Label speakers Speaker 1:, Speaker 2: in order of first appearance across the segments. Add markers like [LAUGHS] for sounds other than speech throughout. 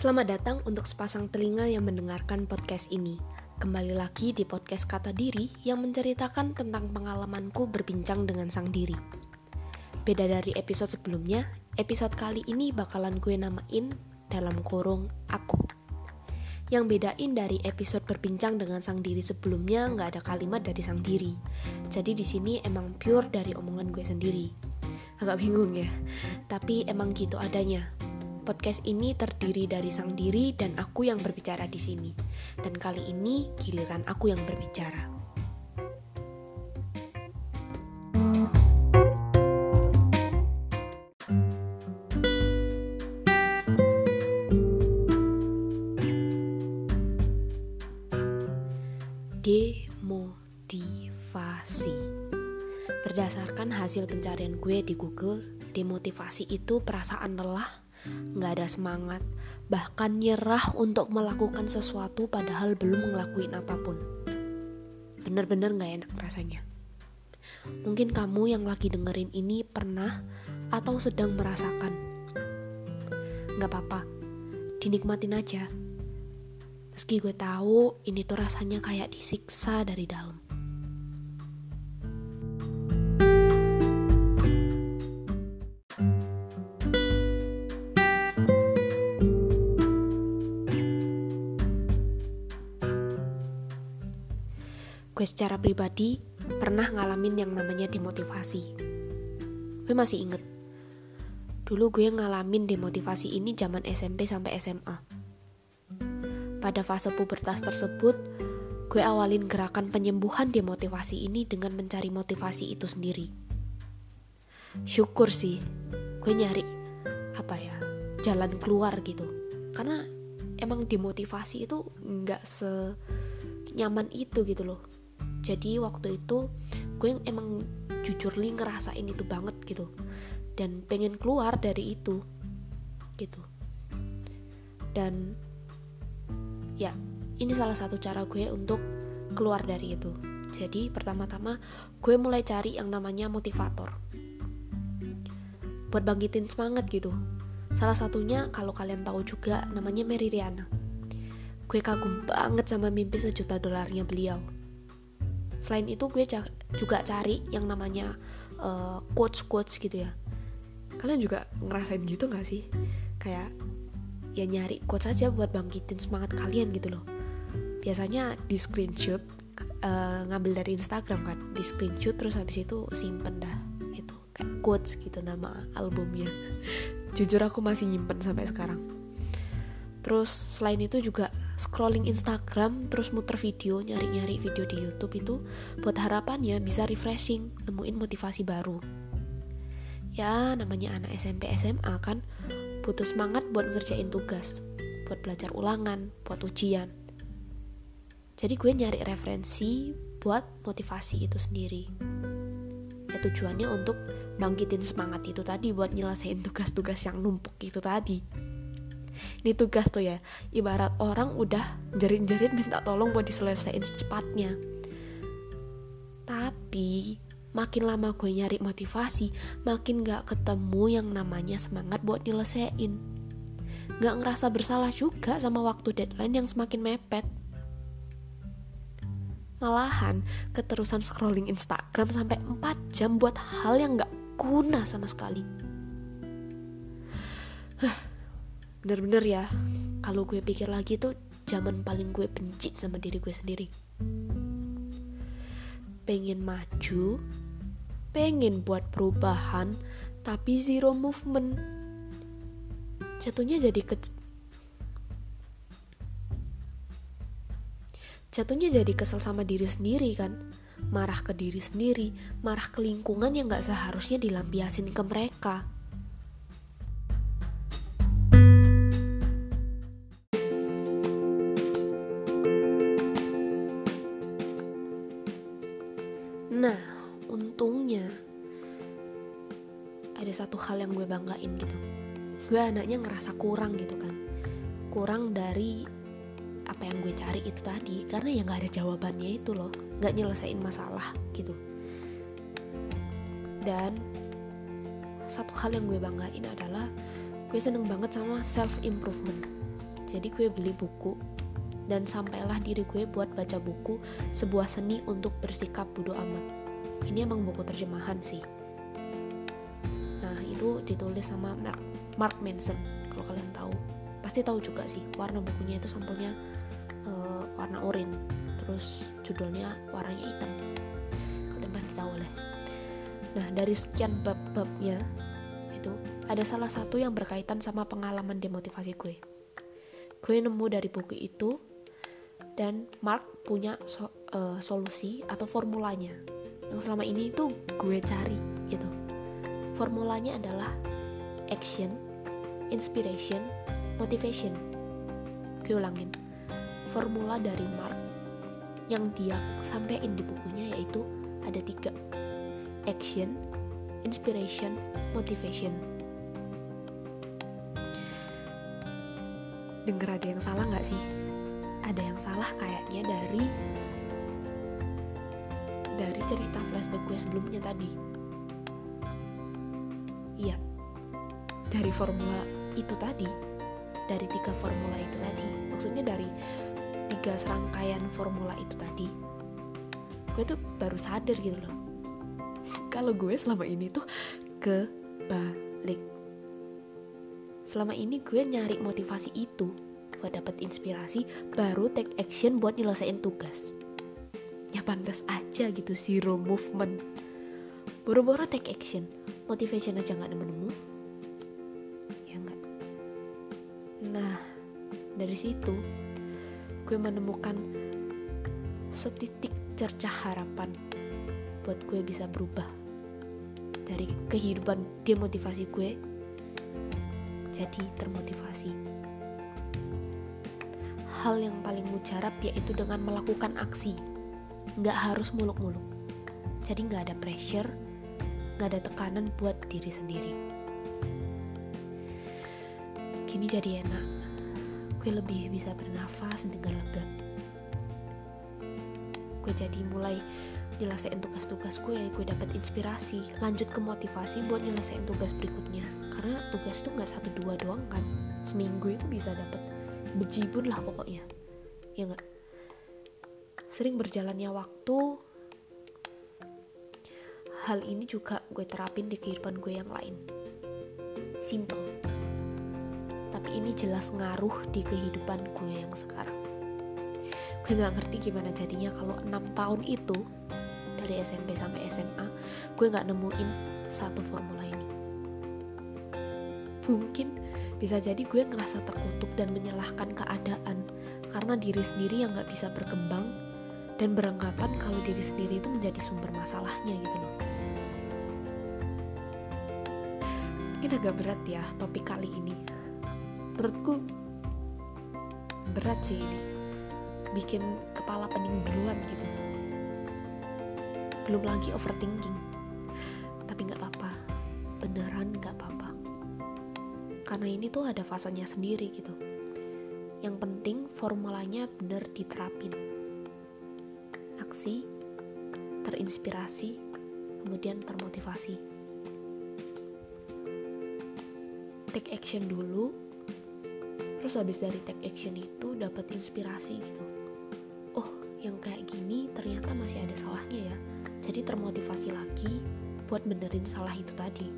Speaker 1: Selamat datang untuk sepasang telinga yang mendengarkan podcast ini. Kembali lagi di podcast Kata Diri yang menceritakan tentang pengalamanku berbincang dengan sang diri. Beda dari episode sebelumnya, episode kali ini bakalan gue namain dalam kurung aku. Yang bedain dari episode berbincang dengan sang diri sebelumnya nggak ada kalimat dari sang diri. Jadi di sini emang pure dari omongan gue sendiri. Agak bingung ya, tapi emang gitu adanya. Podcast ini terdiri dari sang diri dan aku yang berbicara di sini. Dan kali ini giliran aku yang berbicara. Demotivasi Berdasarkan hasil pencarian gue di Google, demotivasi itu perasaan lelah, nggak ada semangat, bahkan nyerah untuk melakukan sesuatu padahal belum ngelakuin apa pun. Bener-bener nggak enak rasanya. Mungkin kamu yang lagi dengerin ini pernah atau sedang merasakan. Nggak apa-apa, dinikmatin aja Meski gue tahu ini tuh rasanya kayak disiksa dari dalam. Gue secara pribadi pernah ngalamin yang namanya demotivasi. Gue masih inget. Dulu gue ngalamin demotivasi ini zaman SMP sampai SMA pada fase pubertas tersebut, gue awalin gerakan penyembuhan demotivasi ini dengan mencari motivasi itu sendiri. Syukur sih, gue nyari apa ya jalan keluar gitu. Karena emang demotivasi itu nggak senyaman itu gitu loh. Jadi waktu itu gue emang jujur li ngerasain itu banget gitu. Dan pengen keluar dari itu gitu. Dan ya ini salah satu cara gue untuk keluar dari itu. Jadi pertama-tama gue mulai cari yang namanya motivator. Buat bangkitin semangat gitu. Salah satunya kalau kalian tahu juga namanya Mary Riana. Gue kagum banget sama mimpi sejuta dolarnya beliau selain itu gue juga cari yang namanya uh, eh, quotes quotes gitu ya. Kalian juga ngerasain gitu gak sih? Kayak ya nyari quotes aja buat bangkitin semangat kalian gitu loh. Biasanya di screenshot uh, ngambil dari Instagram kan. Di screenshot terus habis itu simpen dah. Itu kayak quotes gitu nama albumnya. [LAUGHS] Jujur aku masih nyimpen sampai sekarang terus selain itu juga scrolling Instagram terus muter video nyari-nyari video di YouTube itu buat harapannya bisa refreshing nemuin motivasi baru ya namanya anak SMP SMA kan butuh semangat buat ngerjain tugas, buat belajar ulangan, buat ujian. Jadi gue nyari referensi buat motivasi itu sendiri. Ya tujuannya untuk bangkitin semangat itu tadi buat nyelesain tugas-tugas yang numpuk itu tadi. Ini tugas tuh ya, ibarat orang udah jerit-jerit minta tolong buat diselesaikan secepatnya. Tapi makin lama gue nyari motivasi, makin gak ketemu yang namanya semangat buat nyelesain. Gak ngerasa bersalah juga sama waktu deadline yang semakin mepet. Malahan, keterusan scrolling Instagram sampai 4 jam buat hal yang gak guna sama sekali. Bener-bener ya, kalau gue pikir lagi tuh zaman paling gue benci sama diri gue sendiri. Pengen maju, pengen buat perubahan, tapi zero movement. Jatuhnya jadi ke Jatuhnya jadi kesel sama diri sendiri kan. Marah ke diri sendiri Marah ke lingkungan yang gak seharusnya dilampiasin ke mereka satu hal yang gue banggain gitu. Gue anaknya ngerasa kurang gitu kan. Kurang dari apa yang gue cari itu tadi karena ya nggak ada jawabannya itu loh. Nggak nyelesain masalah gitu. Dan satu hal yang gue banggain adalah gue seneng banget sama self improvement jadi gue beli buku dan sampailah diri gue buat baca buku sebuah seni untuk bersikap bodoh amat. Ini emang buku terjemahan sih itu ditulis sama Mark, Mark Manson kalau kalian tahu. Pasti tahu juga sih warna bukunya itu sampulnya uh, warna oranye terus judulnya warnanya hitam. Kalian pasti tahu lah. Nah dari sekian bab-babnya itu ada salah satu yang berkaitan sama pengalaman demotivasi gue. Gue nemu dari buku itu dan Mark punya so, uh, solusi atau formulanya. Yang selama ini itu gue cari gitu formulanya adalah action inspiration motivation. Gue formula dari Mark yang dia sampaikan di bukunya yaitu ada tiga. Action inspiration motivation. Denger ada yang salah nggak sih? Ada yang salah kayaknya dari dari cerita flashback gue sebelumnya tadi iya. Dari formula itu tadi. Dari tiga formula itu tadi. Maksudnya dari tiga serangkaian formula itu tadi. Gue tuh baru sadar gitu loh. [LAUGHS] Kalau gue selama ini tuh kebalik. Selama ini gue nyari motivasi itu. Buat dapet inspirasi baru take action buat nyelesain tugas. Ya pantas aja gitu zero movement boro-boro take action motivation aja nggak nemu-nemu ya nggak nah dari situ gue menemukan setitik cercah harapan buat gue bisa berubah dari kehidupan demotivasi gue jadi termotivasi hal yang paling mujarab yaitu dengan melakukan aksi. Nggak harus muluk-muluk. Jadi nggak ada pressure, nggak ada tekanan buat diri sendiri. Gini jadi enak. Gue lebih bisa bernafas dengan lega. Gue jadi mulai nyelesain tugas-tugas gue, gue dapat inspirasi, lanjut ke motivasi buat nyelesain tugas berikutnya. Karena tugas itu nggak satu dua doang kan, seminggu itu bisa dapat bejibun lah pokoknya ya nggak sering berjalannya waktu hal ini juga gue terapin di kehidupan gue yang lain. Simple. Tapi ini jelas ngaruh di kehidupan gue yang sekarang. Gue nggak ngerti gimana jadinya kalau 6 tahun itu dari SMP sampai SMA gue nggak nemuin satu formula ini. Mungkin bisa jadi gue ngerasa terkutuk dan menyalahkan keadaan karena diri sendiri yang gak bisa berkembang dan beranggapan kalau diri sendiri itu menjadi sumber masalahnya gitu loh. Mungkin agak berat ya topik kali ini. Menurutku berat sih ini. Bikin kepala pening duluan gitu. Belum lagi overthinking. Tapi gak apa-apa. Beneran gak apa-apa karena ini tuh ada fasanya sendiri gitu yang penting formulanya bener diterapin aksi terinspirasi kemudian termotivasi. Take action dulu terus habis dari take action itu dapat inspirasi gitu. Oh yang kayak gini ternyata masih ada salahnya ya. Jadi termotivasi lagi buat benerin salah itu tadi.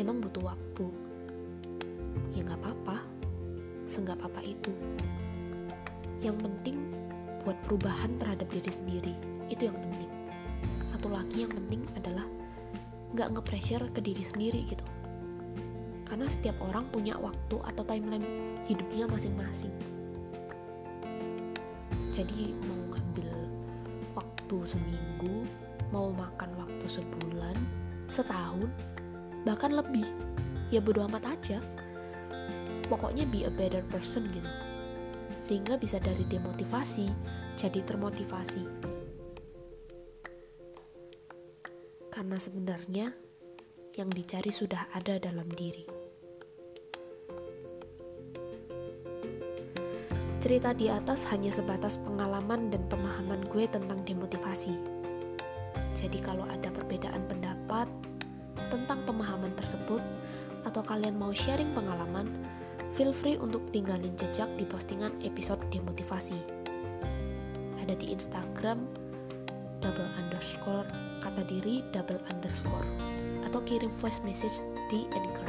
Speaker 1: Emang butuh waktu. Ya nggak apa-apa. Seenggak apa itu. Yang penting buat perubahan terhadap diri sendiri. Itu yang penting. Satu lagi yang penting adalah nggak nge-pressure ke diri sendiri gitu. Karena setiap orang punya waktu atau timeline hidupnya masing-masing. Jadi mau ngambil waktu seminggu mau makan waktu sebulan setahun bahkan lebih. Ya bodo amat aja. Pokoknya be a better person gitu sehingga bisa dari demotivasi jadi termotivasi. Karena sebenarnya yang dicari sudah ada dalam diri. Cerita di atas hanya sebatas pengalaman dan pemahaman gue tentang demotivasi. Jadi kalau ada perbedaan pendapat tentang pemahaman tersebut atau kalian mau sharing pengalaman feel free untuk tinggalin jejak di postingan episode demotivasi. Ada di Instagram double underscore kata diri double underscore atau kirim voice message di Anchor.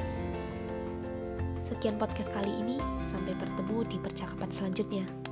Speaker 1: Sekian podcast kali ini, sampai bertemu di percakapan selanjutnya.